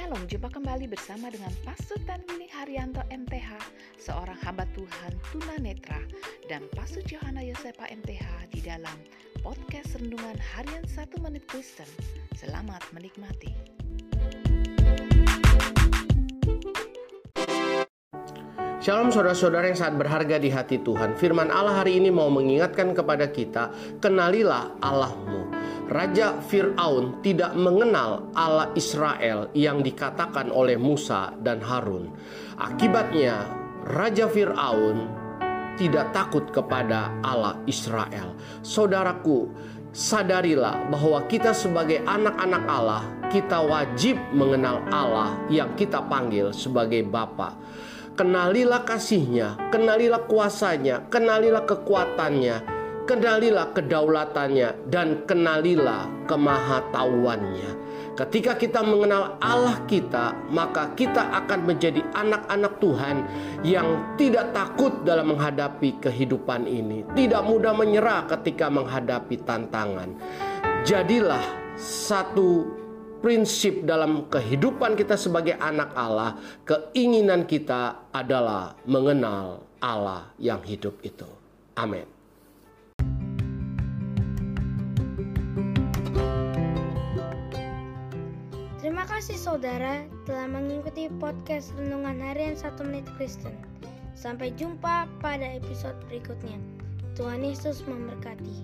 Shalom, jumpa kembali bersama dengan Pastor Tanwini Haryanto MTH, seorang hamba Tuhan tunanetra, dan Pastor Johanna Yosepa MTH di dalam podcast Rendungan Harian 1 Menit Kristen. Selamat menikmati. Shalom saudara-saudara yang sangat berharga di hati Tuhan. Firman Allah hari ini mau mengingatkan kepada kita, kenalilah Allahmu. Raja Firaun tidak mengenal Allah Israel yang dikatakan oleh Musa dan Harun. Akibatnya, Raja Firaun tidak takut kepada Allah Israel. Saudaraku, sadarilah bahwa kita sebagai anak-anak Allah, kita wajib mengenal Allah yang kita panggil sebagai Bapa. Kenalilah kasihnya, kenalilah kuasanya, kenalilah kekuatannya, kenalilah kedaulatannya dan kenalilah kemahatauannya. Ketika kita mengenal Allah kita, maka kita akan menjadi anak-anak Tuhan yang tidak takut dalam menghadapi kehidupan ini, tidak mudah menyerah ketika menghadapi tantangan. Jadilah satu prinsip dalam kehidupan kita sebagai anak Allah, keinginan kita adalah mengenal Allah yang hidup itu. Amin. Terima kasih saudara telah mengikuti podcast Renungan Harian 1 Menit Kristen. Sampai jumpa pada episode berikutnya. Tuhan Yesus memberkati.